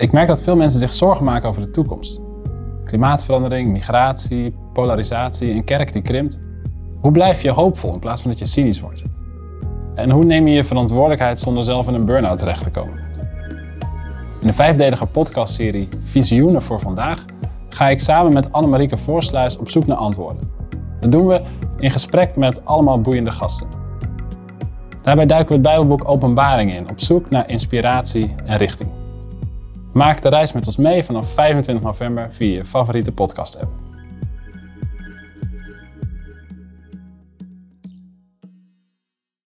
Ik merk dat veel mensen zich zorgen maken over de toekomst. Klimaatverandering, migratie, polarisatie, een kerk die krimpt. Hoe blijf je hoopvol in plaats van dat je cynisch wordt? En hoe neem je je verantwoordelijkheid zonder zelf in een burn-out terecht te komen? In de vijfdelige podcastserie Visioenen voor vandaag ga ik samen met Annemarieke Voorsluis op zoek naar antwoorden. Dat doen we in gesprek met allemaal boeiende gasten. Daarbij duiken we het Bijbelboek Openbaring in, op zoek naar inspiratie en richting. Maak de reis met ons mee vanaf 25 november via je favoriete podcast-app.